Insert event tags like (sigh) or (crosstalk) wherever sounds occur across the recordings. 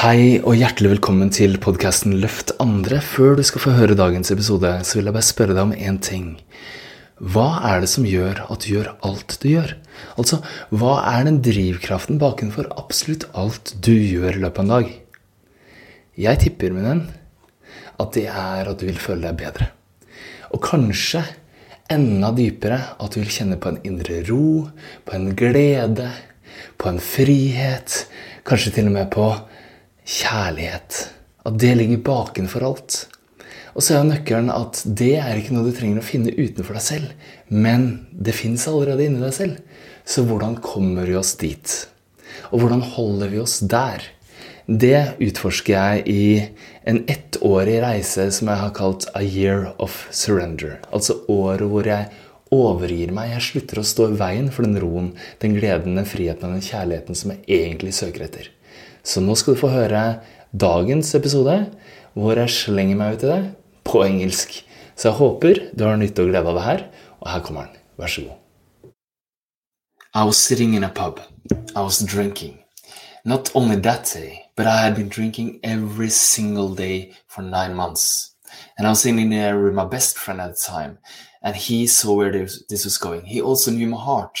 Hei og hjertelig velkommen til podkasten Løft andre. Før du skal få høre dagens episode, så vil jeg bare spørre deg om én ting. Hva er det som gjør at du gjør alt du gjør? Altså, hva er den drivkraften bakenfor absolutt alt du gjør i løpet av en dag? Jeg tipper, min venn, at det er at du vil føle deg bedre. Og kanskje enda dypere at du vil kjenne på en indre ro, på en glede, på en frihet, kanskje til og med på kjærlighet. At det ligger bakenfor alt. Og så er jo nøkkelen at det er ikke noe du trenger å finne utenfor deg selv, men det fins allerede inni deg selv. Så hvordan kommer vi oss dit? Og hvordan holder vi oss der? Det utforsker jeg i en ettårig reise som jeg har kalt A Year of Surrender. Altså året hvor jeg overgir meg. Jeg slutter å stå i veien for den roen, den gleden, den friheten og den kjærligheten som jeg egentlig søker etter. Så nå skal du få høre dagens episode, hvor jeg slenger meg ut i det på engelsk. Så jeg håper du har nytte og glede av det her, og her kommer den. Vær så god. I was sitting in a pub. I was drinking. Not only that day, but I had been drinking every single day for nine months. And I was sitting there with my best friend at the time, and he saw where this, was going. He also knew my heart,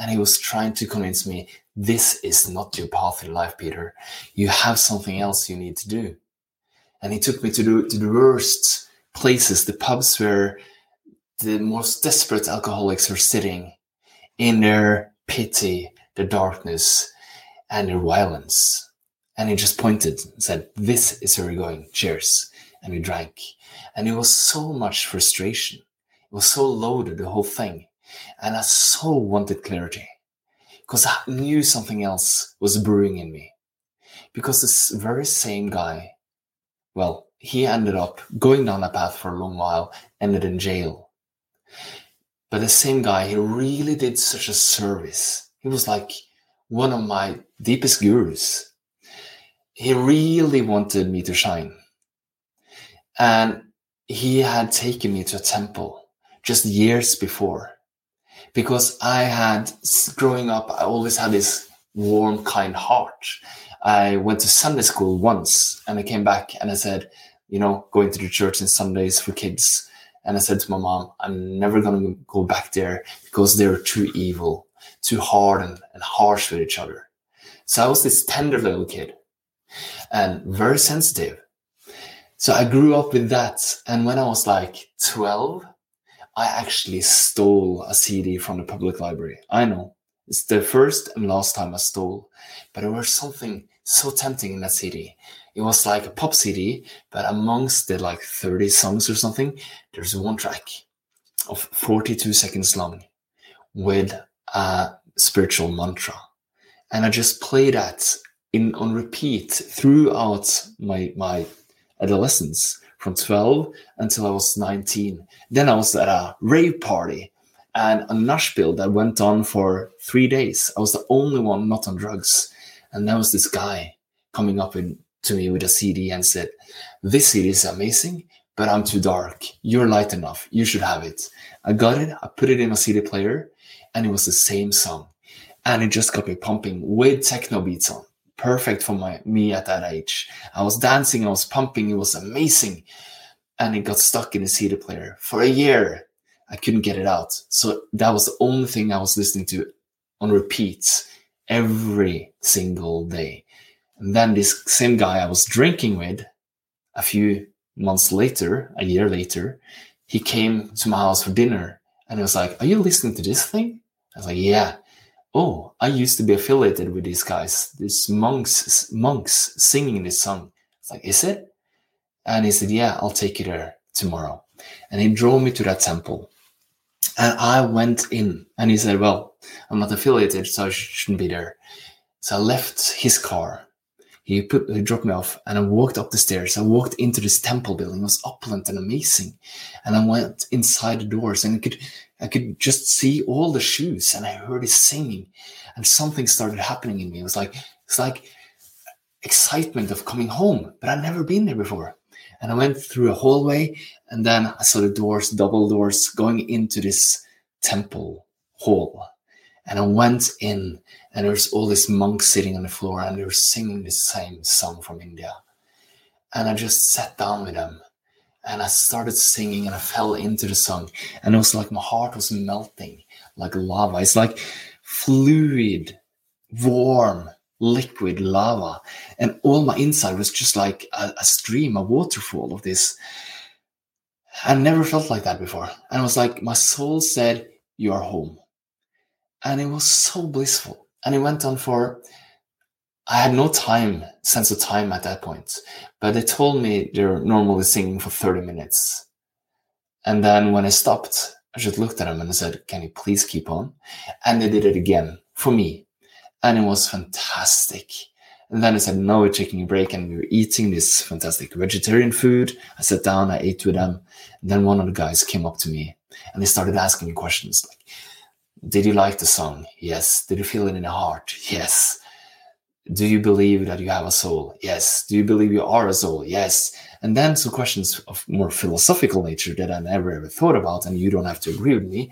and he was trying to convince me this is not your path in life, Peter. You have something else you need to do. And he took me to the, to the worst places, the pubs where the most desperate alcoholics are sitting in their pity, their darkness, and their violence. And he just pointed and said, This is where we're going. Cheers. And we drank. And it was so much frustration. It was so loaded, the whole thing. And I so wanted clarity because I knew something else was brewing in me. Because this very same guy, well, he ended up going down that path for a long while, ended in jail. But the same guy, he really did such a service. He was like one of my deepest gurus. He really wanted me to shine. And he had taken me to a temple just years before because I had growing up, I always had this warm, kind heart. I went to Sunday school once and I came back and I said, you know, going to the church on Sundays for kids. And I said to my mom, I'm never going to go back there because they're too evil, too hard and, and harsh with each other. So I was this tender little kid and very sensitive. So I grew up with that. And when I was like 12, I actually stole a CD from the public library. I know it's the first and last time I stole, but there was something so tempting in that CD. It was like a pop CD, but amongst the like 30 songs or something, there's one track of 42 seconds long with a spiritual mantra. And I just played that in on repeat throughout my my adolescence from 12 until I was 19. Then I was at a rave party and a Nashville that went on for three days. I was the only one not on drugs. And there was this guy coming up in, to me with a CD and said, This CD is amazing, but I'm too dark. You're light enough. You should have it. I got it. I put it in my CD player and it was the same song. And it just got me pumping with techno beats on perfect for my me at that age. I was dancing, I was pumping, it was amazing. And it got stuck in the CD player for a year. I couldn't get it out. So that was the only thing I was listening to on repeat every single day. And then this same guy I was drinking with a few months later, a year later, he came to my house for dinner and he was like, Are you listening to this thing? I was like, Yeah oh, I used to be affiliated with these guys, these monks, monks singing this song. It's like, is it? And he said, yeah, I'll take you there tomorrow. And he drove me to that temple. And I went in and he said, well, I'm not affiliated, so I shouldn't be there. So I left his car. He put, he dropped me off and I walked up the stairs. I walked into this temple building. It was opulent and amazing. And I went inside the doors and I could, I could just see all the shoes and I heard his singing and something started happening in me. It was like, it's like excitement of coming home, but I'd never been there before. And I went through a hallway and then I saw the doors, double doors going into this temple hall. And I went in, and there's all these monks sitting on the floor, and they were singing the same song from India. And I just sat down with them, and I started singing, and I fell into the song. And it was like my heart was melting like lava. It's like fluid, warm, liquid lava. And all my inside was just like a, a stream, a waterfall of this. I never felt like that before. And it was like my soul said, You are home. And it was so blissful. And it went on for, I had no time, sense of time at that point. But they told me they're normally singing for 30 minutes. And then when I stopped, I just looked at them and I said, Can you please keep on? And they did it again for me. And it was fantastic. And then I said, No, we're taking a break and we were eating this fantastic vegetarian food. I sat down, I ate with them. And then one of the guys came up to me and they started asking me questions like, Did you like the song? Yes. Did you feel it in your heart? Yes. Do you believe that you have a soul? Yes. Do you believe you are a soul? Yes. And then some questions of more philosophical nature that I never ever thought about, and you don't have to agree with me.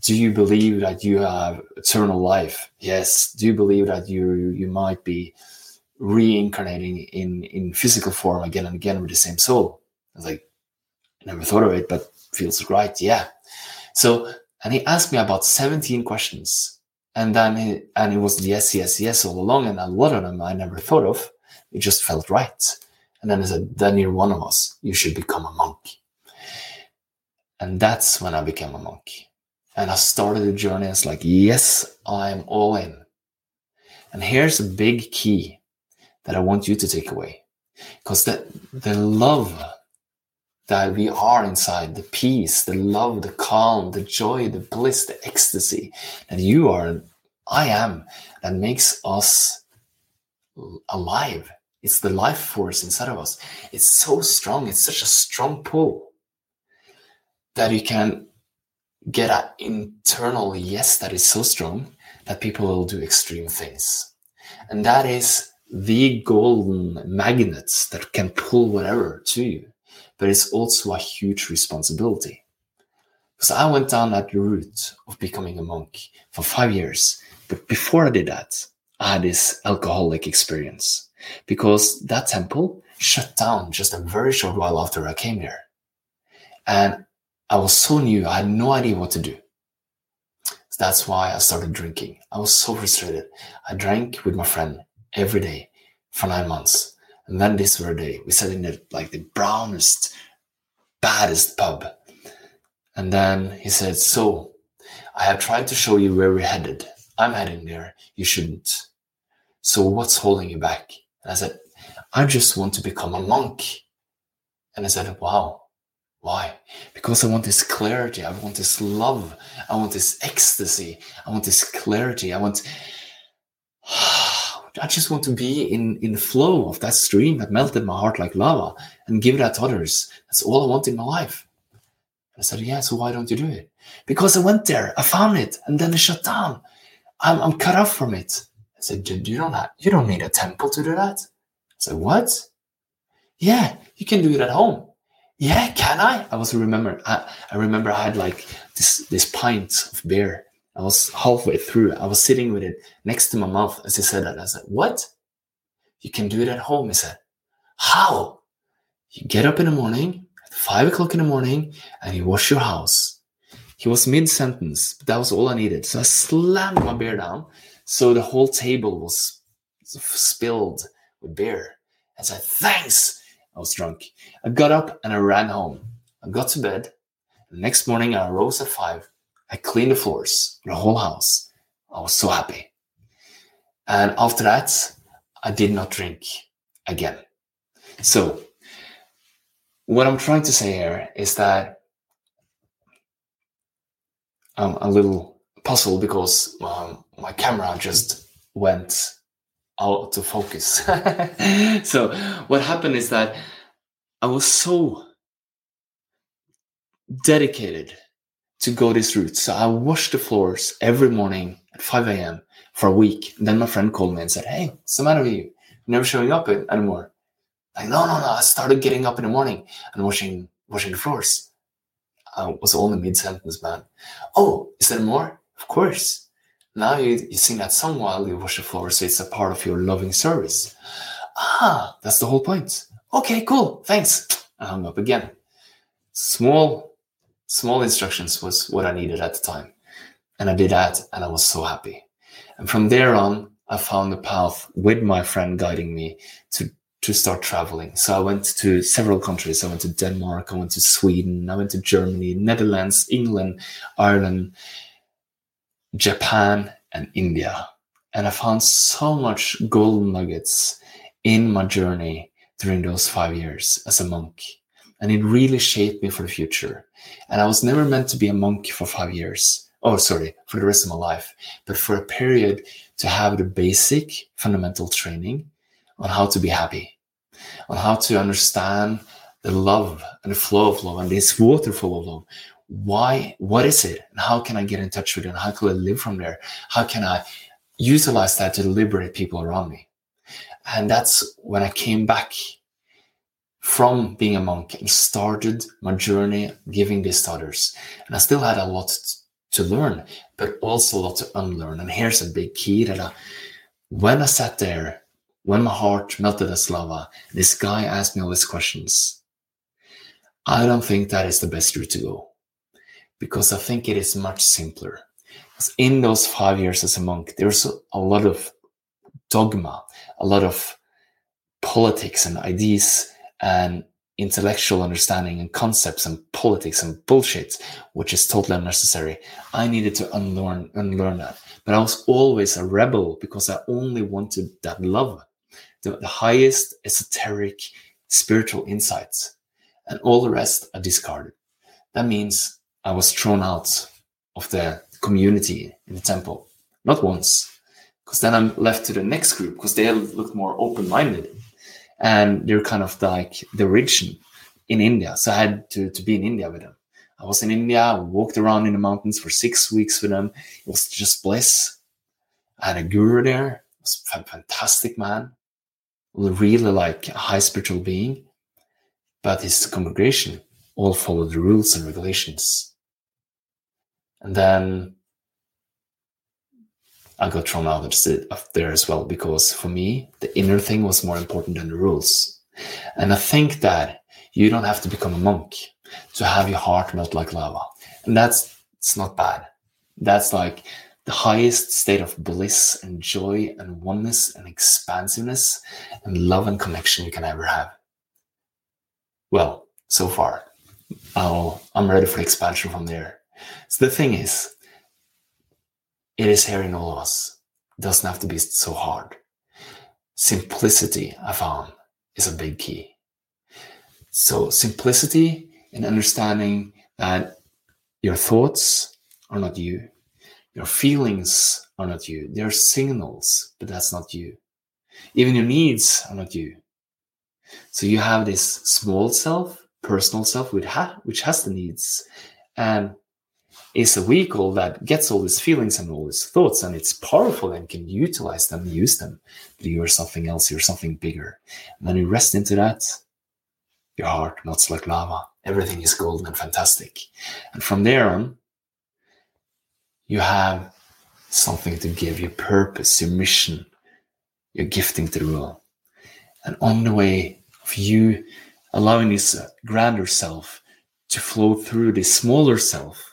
Do you believe that you have eternal life? Yes. Do you believe that you you might be reincarnating in in physical form again and again with the same soul? I was like, never thought of it, but feels right. Yeah. So, and he asked me about 17 questions. And then he, and it was yes, yes, yes all along. And a lot of them I never thought of. It just felt right. And then he said, then you're one of us. You should become a monk. And that's when I became a monk. And I started the journey. It's like, yes, I'm all in. And here's a big key that I want you to take away. Because the, the love that we are inside, the peace, the love, the calm, the joy, the bliss, the ecstasy that you are and I am, that makes us alive it's the life force inside of us. It's so strong. It's such a strong pull that you can get an internal yes that is so strong that people will do extreme things. And that is the golden magnets that can pull whatever to you. But it's also a huge responsibility. Because I went down that route of becoming a monk for five years. But before I did that, I had this alcoholic experience because that temple shut down just a very short while after I came here. And I was so new, I had no idea what to do. So that's why I started drinking. I was so frustrated. I drank with my friend every day for nine months. And then this very day, we sat in the, like the brownest, baddest pub. And then he said, So I have tried to show you where we're headed. I'm heading there. You shouldn't. So what's holding you back? And I said, I just want to become a monk. And I said, wow, why? Because I want this clarity. I want this love. I want this ecstasy. I want this clarity. I want, (sighs) I just want to be in, in the flow of that stream that melted my heart like lava and give that to others. That's all I want in my life. I said, yeah, so why don't you do it? Because I went there, I found it, and then it shut down. I'm, I'm cut off from it. I said, you don't have, you don't need a temple to do that. I said, what? Yeah, you can do it at home. Yeah, can I? I was remember. I, I remember I had like this this pint of beer. I was halfway through. I was sitting with it next to my mouth as he said that. I said, "What? You can do it at home?" He said, "How? You get up in the morning at five o'clock in the morning and you wash your house." He was mid sentence, but that was all I needed. So I slammed my beer down so the whole table was spilled with beer. I said, thanks. I was drunk. I got up and I ran home. I got to bed. The next morning, I rose at five. I cleaned the floors, the whole house. I was so happy. And after that, I did not drink again. So, what I'm trying to say here is that I'm a little puzzled because um, my camera just went out of focus. (laughs) so what happened is that I was so dedicated to go this route. So I washed the floors every morning at 5 a.m. for a week. And then my friend called me and said, Hey, what's the matter with you? You're never showing up anymore. Like, no, no, no. I started getting up in the morning and washing washing the floors. I was only mid sentence, man. Oh, is there more? Of course. Now you, you sing that song while you wash the floor, so it's a part of your loving service. Ah, that's the whole point. Okay, cool, thanks. I hung up again. Small, small instructions was what I needed at the time. And I did that, and I was so happy. And from there on, I found a path with my friend guiding me to to start traveling. So I went to several countries. I went to Denmark, I went to Sweden, I went to Germany, Netherlands, England, Ireland, Japan, and India. And I found so much golden nuggets in my journey during those five years as a monk. And it really shaped me for the future. And I was never meant to be a monk for five years. Oh, sorry, for the rest of my life, but for a period to have the basic fundamental training on how to be happy, on how to understand the love and the flow of love and this waterfall of love. Why, what is it? And how can I get in touch with it? And how can I live from there? How can I utilize that to liberate people around me? And that's when I came back from being a monk and started my journey giving this to others. And I still had a lot to learn, but also a lot to unlearn. And here's a big key that I, when I sat there when my heart melted as lava, this guy asked me all these questions. I don't think that is the best route to go because I think it is much simpler. Because in those five years as a monk, there's a lot of dogma, a lot of politics and ideas and intellectual understanding and concepts and politics and bullshit, which is totally unnecessary. I needed to unlearn unlearn that. But I was always a rebel because I only wanted that love the, the highest esoteric spiritual insights, and all the rest are discarded. That means I was thrown out of the community in the temple, not once, because then I'm left to the next group because they looked more open minded and they're kind of like the religion in India. So I had to, to be in India with them. I was in India, walked around in the mountains for six weeks with them. It was just bliss. I had a guru there, it was a fantastic man really like a high spiritual being, but his congregation all follow the rules and regulations. And then I got thrown out of there as well because for me, the inner thing was more important than the rules. And I think that you don't have to become a monk to have your heart melt like lava. And that's it's not bad. That's like the highest state of bliss and joy and oneness and expansiveness and love and connection you can ever have. Well, so far, I'll, I'm ready for expansion from there. So the thing is, it is here in all of us. It doesn't have to be so hard. Simplicity, I found, is a big key. So simplicity in understanding that your thoughts are not you your feelings are not you. They're signals, but that's not you. Even your needs are not you. So you have this small self, personal self, which, ha- which has the needs and is a vehicle that gets all these feelings and all these thoughts, and it's powerful and can utilize them, use them. But you're something else, you're something bigger. And then you rest into that, your heart melts like lava. Everything is golden and fantastic. And from there on, you have something to give, your purpose, your mission, your gifting to the world. And on the way of you allowing this grander self to flow through this smaller self,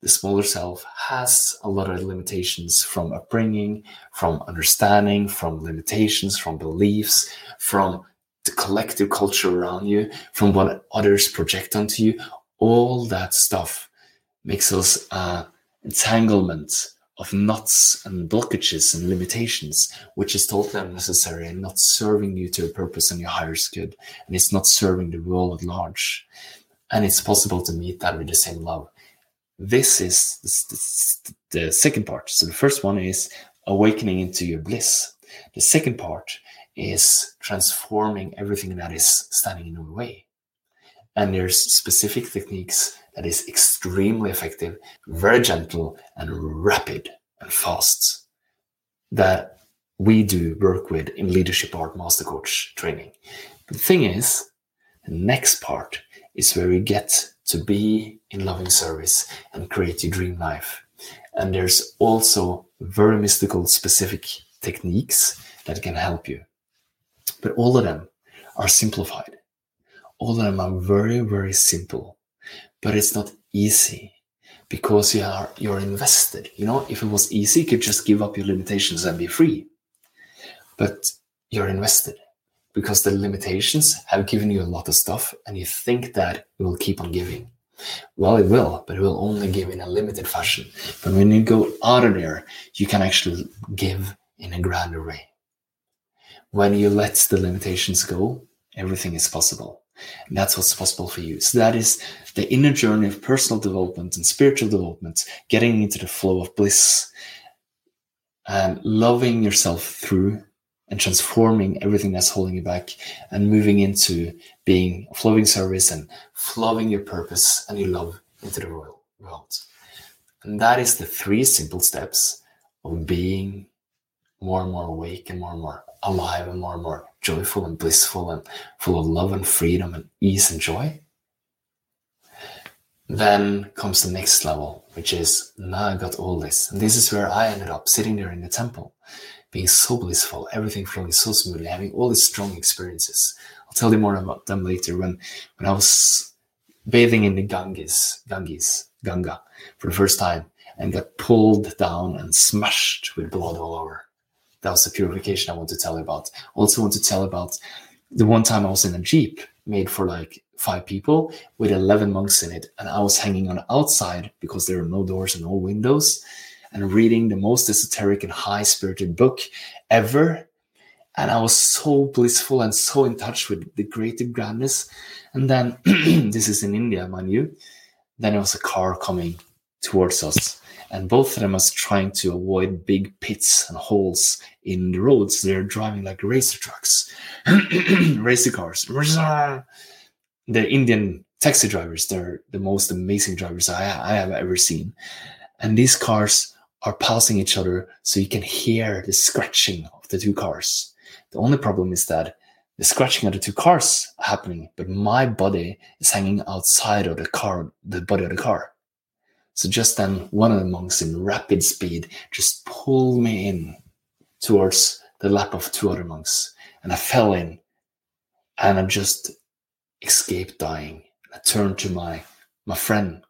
the smaller self has a lot of limitations from upbringing, from understanding, from limitations, from beliefs, from the collective culture around you, from what others project onto you. All that stuff makes us uh, entanglement of knots and blockages and limitations, which is totally unnecessary and not serving you to a purpose and your highest good. And it's not serving the world at large. And it's possible to meet that with the same love. This is the second part. So the first one is awakening into your bliss. The second part is transforming everything that is standing in your way. And there's specific techniques that is extremely effective, very gentle, and rapid and fast that we do work with in Leadership Art Master Coach training. The thing is, the next part is where you get to be in loving service and create your dream life. And there's also very mystical specific techniques that can help you. But all of them are simplified. All of them are very, very simple. But it's not easy because you are you're invested. You know, if it was easy, you could just give up your limitations and be free. But you're invested because the limitations have given you a lot of stuff and you think that it will keep on giving. Well, it will, but it will only give in a limited fashion. But when you go out of there, you can actually give in a grander way. When you let the limitations go, everything is possible. And that's what's possible for you. So that is the inner journey of personal development and spiritual development, getting into the flow of bliss and loving yourself through and transforming everything that's holding you back and moving into being flowing service and flowing your purpose and your love into the world. And that is the three simple steps of being more and more awake and more and more alive and more and more joyful and blissful and full of love and freedom and ease and joy. Then comes the next level, which is now I got all this. And this is where I ended up sitting there in the temple being so blissful, everything flowing so smoothly, having all these strong experiences. I'll tell you more about them later. When when I was bathing in the Ganges, Ganges, Ganga for the first time, and got pulled down and smashed with blood all over. That was the purification I want to tell you about. Also want to tell about the one time I was in a jeep made for like five people with 11 monks in it, and I was hanging on outside because there are no doors and no windows and reading the most esoteric and high spirited book ever. And I was so blissful and so in touch with the greater grandness. And then, (clears throat) this is in India, mind you, then there was a car coming towards us. And both of them was trying to avoid big pits and holes in the roads. They're driving like racer trucks, (clears throat) racer cars. (laughs) They're Indian taxi drivers. They're the most amazing drivers I, I have ever seen. And these cars are passing each other so you can hear the scratching of the two cars. The only problem is that the scratching of the two cars are happening, but my body is hanging outside of the car, the body of the car. So just then, one of the monks in rapid speed just pulled me in towards the lap of two other monks, and I fell in, and I just escaped dying. I turned to my my friend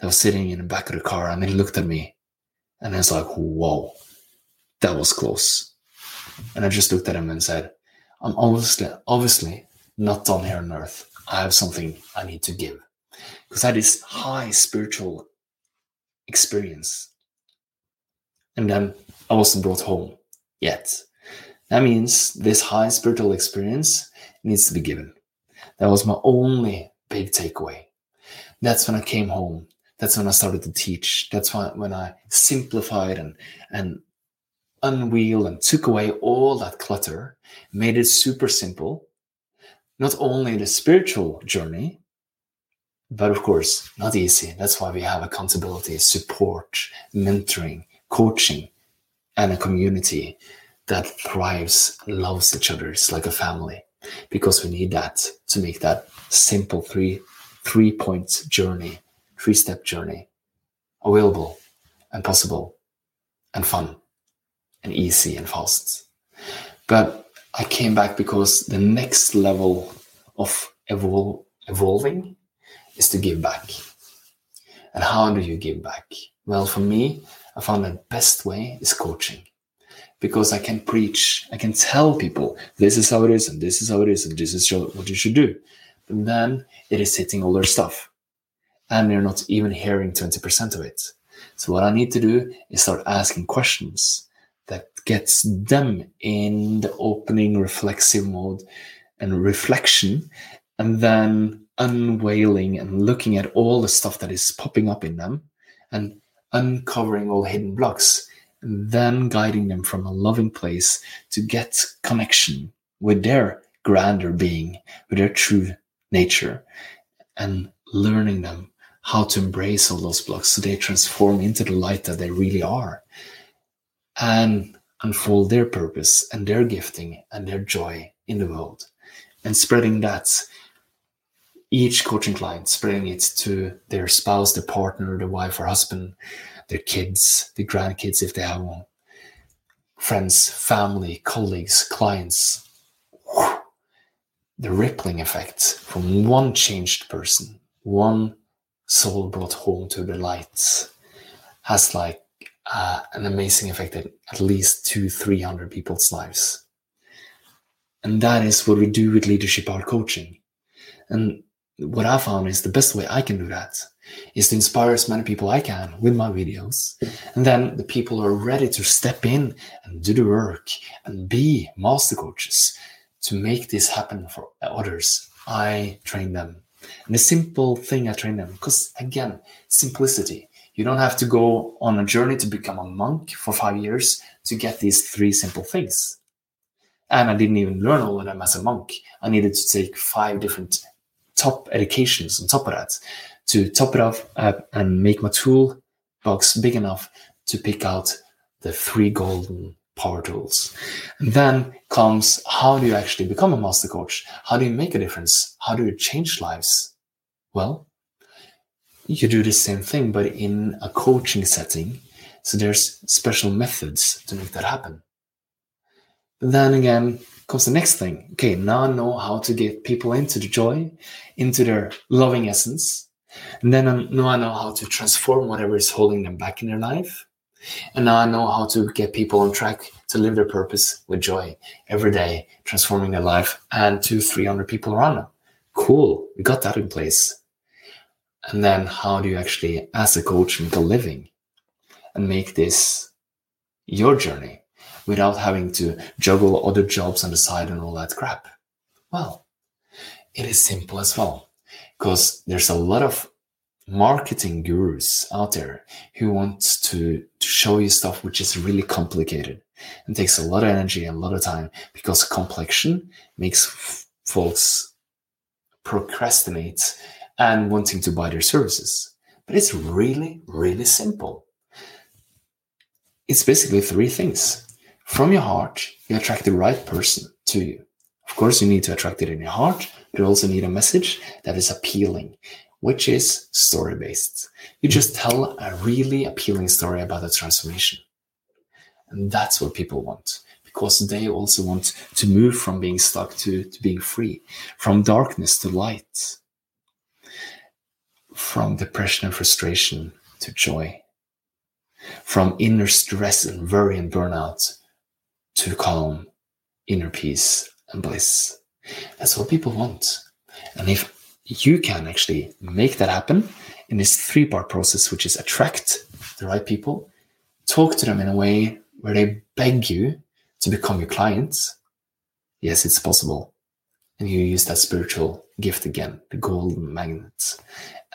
that was sitting in the back of the car, and he looked at me, and I was like, whoa, that was close. And I just looked at him and said, I'm obviously, obviously not done here on earth. I have something I need to give. Because I had this high spiritual experience. And then I wasn't brought home yet. That means this high spiritual experience needs to be given. That was my only big takeaway. That's when I came home that's when I started to teach. That's why when I simplified and and unwheeled and took away all that clutter, made it super simple. Not only the spiritual journey, but of course, not easy. That's why we have accountability, support, mentoring, coaching, and a community that thrives, loves each other. It's like a family because we need that to make that simple three three point journey three step journey available and possible and fun and easy and fast. But I came back because the next level of evol- evolving is to give back. And how do you give back? Well, for me, I found the best way is coaching because I can preach, I can tell people this is how it is, and this is how it is, and this is what you should do. But then it is hitting all their stuff and you're not even hearing 20% of it. So what I need to do is start asking questions that gets them in the opening reflexive mode and reflection and then unveiling and looking at all the stuff that is popping up in them and uncovering all hidden blocks and then guiding them from a loving place to get connection with their grander being with their true nature and learning them how to embrace all those blocks so they transform into the light that they really are and unfold their purpose and their gifting and their joy in the world and spreading that each coaching client spreading it to their spouse their partner their wife or husband their kids, their grandkids if they have one, friends, family, colleagues, clients. The rippling effect from one changed person, one soul brought home to the light, has like uh, an amazing effect at at least two, three hundred people's lives. And that is what we do with leadership art coaching. And what I found is the best way I can do that is to inspire as many people I can with my videos. And then the people are ready to step in and do the work and be master coaches to make this happen for others. I train them. And the simple thing I train them, because again, simplicity. You don't have to go on a journey to become a monk for five years to get these three simple things. And I didn't even learn all of them as a monk. I needed to take five different top educations on top of that to top it off uh, and make my tool box big enough to pick out the three golden power tools. And then comes how do you actually become a master coach? How do you make a difference? How do you change lives? Well, you do the same thing, but in a coaching setting. So there's special methods to make that happen. But then again, comes the next thing. Okay, now I know how to get people into the joy, into their loving essence. And then I I know how to transform whatever is holding them back in their life. And now I know how to get people on track to live their purpose with joy every day, transforming their life and two, 300 people around them. Cool. We got that in place. And then how do you actually, as a coach, make a living and make this your journey? without having to juggle other jobs on the side and all that crap? Well, it is simple as well because there's a lot of marketing gurus out there who want to, to show you stuff which is really complicated and takes a lot of energy and a lot of time because complexion makes folks procrastinate and wanting to buy their services. But it's really, really simple. It's basically three things. From your heart, you attract the right person to you. Of course, you need to attract it in your heart, but you also need a message that is appealing, which is story based. You just tell a really appealing story about a transformation. And that's what people want because they also want to move from being stuck to, to being free, from darkness to light, from depression and frustration to joy, from inner stress and worry and burnout to calm, inner peace, and bliss. That's what people want. And if you can actually make that happen in this three part process, which is attract the right people, talk to them in a way where they beg you to become your clients, yes, it's possible. And you use that spiritual gift again, the golden magnets.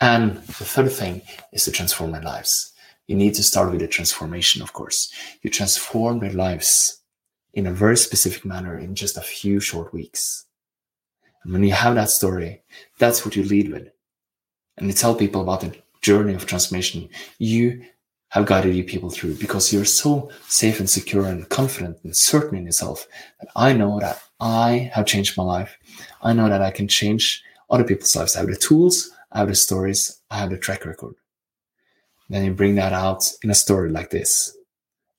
And the third thing is to transform their lives. You need to start with a transformation, of course. You transform their lives in a very specific manner in just a few short weeks. When you have that story, that's what you lead with. And you tell people about the journey of transformation you have guided you people through because you're so safe and secure and confident and certain in yourself that I know that I have changed my life. I know that I can change other people's lives. I have the tools, I have the stories, I have the track record. Then you bring that out in a story like this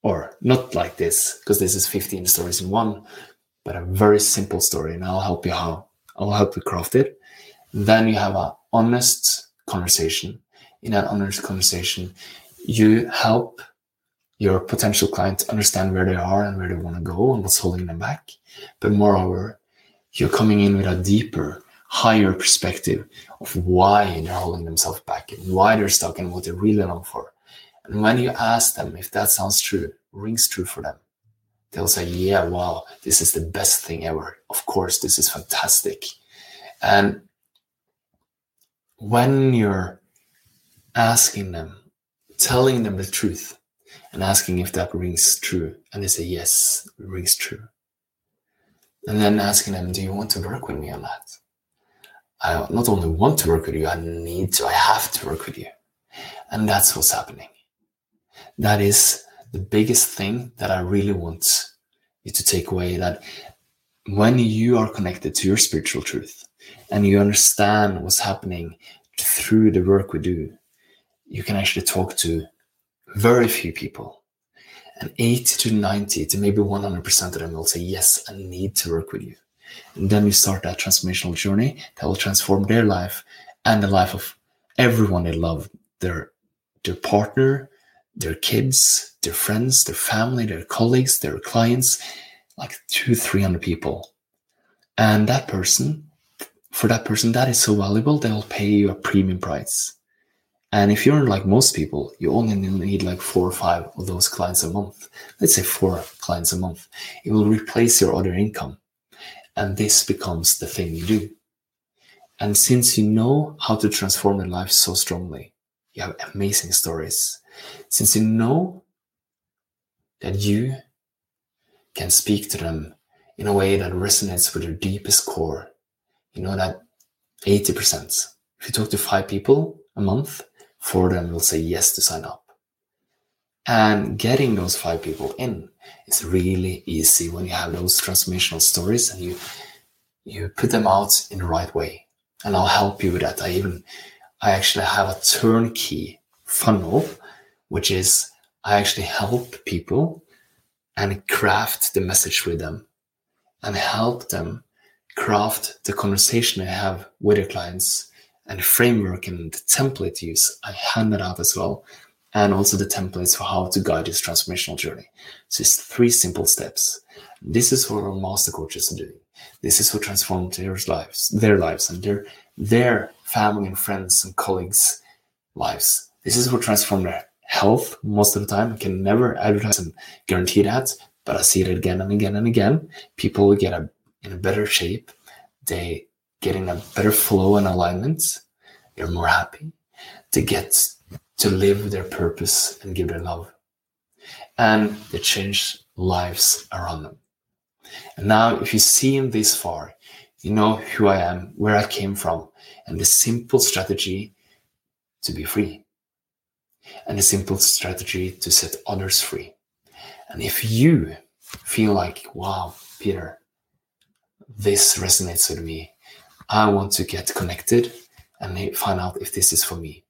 or not like this, because this is 15 stories in one, but a very simple story. And I'll help you how I'll help you craft it. Then you have an honest conversation. In an honest conversation, you help your potential client understand where they are and where they want to go and what's holding them back. But moreover, you're coming in with a deeper, higher perspective of why they're holding themselves back and why they're stuck and what they really long for. And when you ask them if that sounds true, rings true for them, they'll say, Yeah, wow, this is the best thing ever. Of course, this is fantastic. And when you're asking them, telling them the truth, and asking if that rings true, and they say, Yes, it rings true. And then asking them, Do you want to work with me on that? I not only want to work with you, I need to, I have to work with you. And that's what's happening. That is the biggest thing that I really want you to take away that when you are connected to your spiritual truth and you understand what's happening through the work we do, you can actually talk to very few people. And 80 to 90 to maybe 100% of them will say, Yes, I need to work with you. And then you start that transformational journey that will transform their life and the life of everyone they love their, their partner, their kids, their friends, their family, their colleagues, their clients like two, 300 people. And that person, for that person, that is so valuable, they will pay you a premium price. And if you're like most people, you only need like four or five of those clients a month. Let's say four clients a month. It will replace your other income. And this becomes the thing you do. And since you know how to transform your life so strongly, you have amazing stories. Since you know that you can speak to them in a way that resonates with their deepest core, you know that 80%, if you talk to five people a month, four of them will say yes to sign up. And getting those five people in is really easy when you have those transformational stories and you you put them out in the right way. And I'll help you with that. I even I actually have a turnkey funnel, which is I actually help people and craft the message with them and help them craft the conversation I have with their clients and the framework and the template use. I hand that out as well. And also the templates for how to guide this transformational journey. So it's three simple steps. This is what our master coaches are doing. This is what transforms their lives, their lives and their, their family and friends and colleagues' lives. This is what transforms their health most of the time. I can never advertise and guarantee that, but I see it again and again and again. People get a, in a better shape. They get in a better flow and alignment. They're more happy. They get to live their purpose and give their love. And they change lives around them. And now, if you see him this far, you know who I am, where I came from, and the simple strategy to be free and the simple strategy to set others free. And if you feel like, wow, Peter, this resonates with me, I want to get connected and find out if this is for me,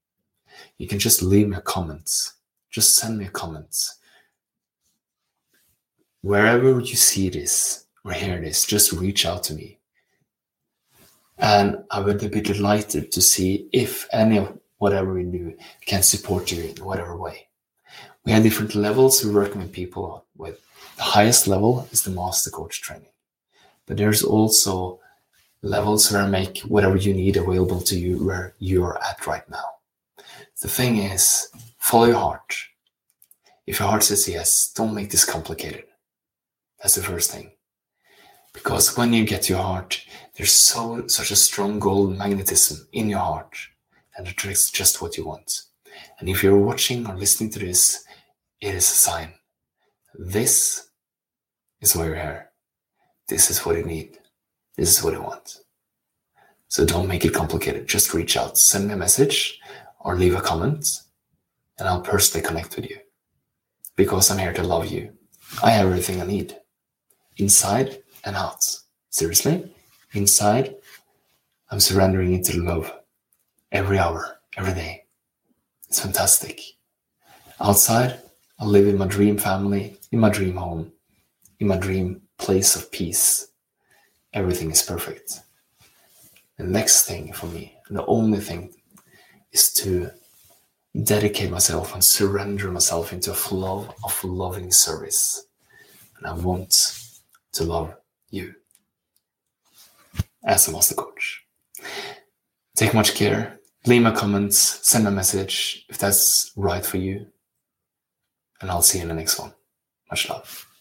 you can just leave me a comment. Just send me a comment. Wherever you see this or hear this, just reach out to me. And I would be delighted to see if any of whatever we do can support you in whatever way. We have different levels we're working with people with. The highest level is the master coach training. But there's also levels where I make whatever you need available to you where you're at right now. The thing is, follow your heart. If your heart says yes, don't make this complicated. That's the first thing. Because when you get your heart, there's so such a strong gold magnetism in your heart and attracts just what you want. And if you're watching or listening to this, it is a sign. This is why you're here. This is what you need. This is what you want. So don't make it complicated. Just reach out, send me a message or leave a comment, and I'll personally connect with you. Because I'm here to love you. I have everything I need, inside and out. Seriously, inside, I'm surrendering into love every hour, every day. It's fantastic. Outside, I live in my dream family, in my dream home, in my dream place of peace. Everything is perfect. The next thing for me, the only thing, is to dedicate myself and surrender myself into a flow of loving service. And I want to love you as a master coach. Take much care. Leave my comments, send a message if that's right for you. And I'll see you in the next one. Much love.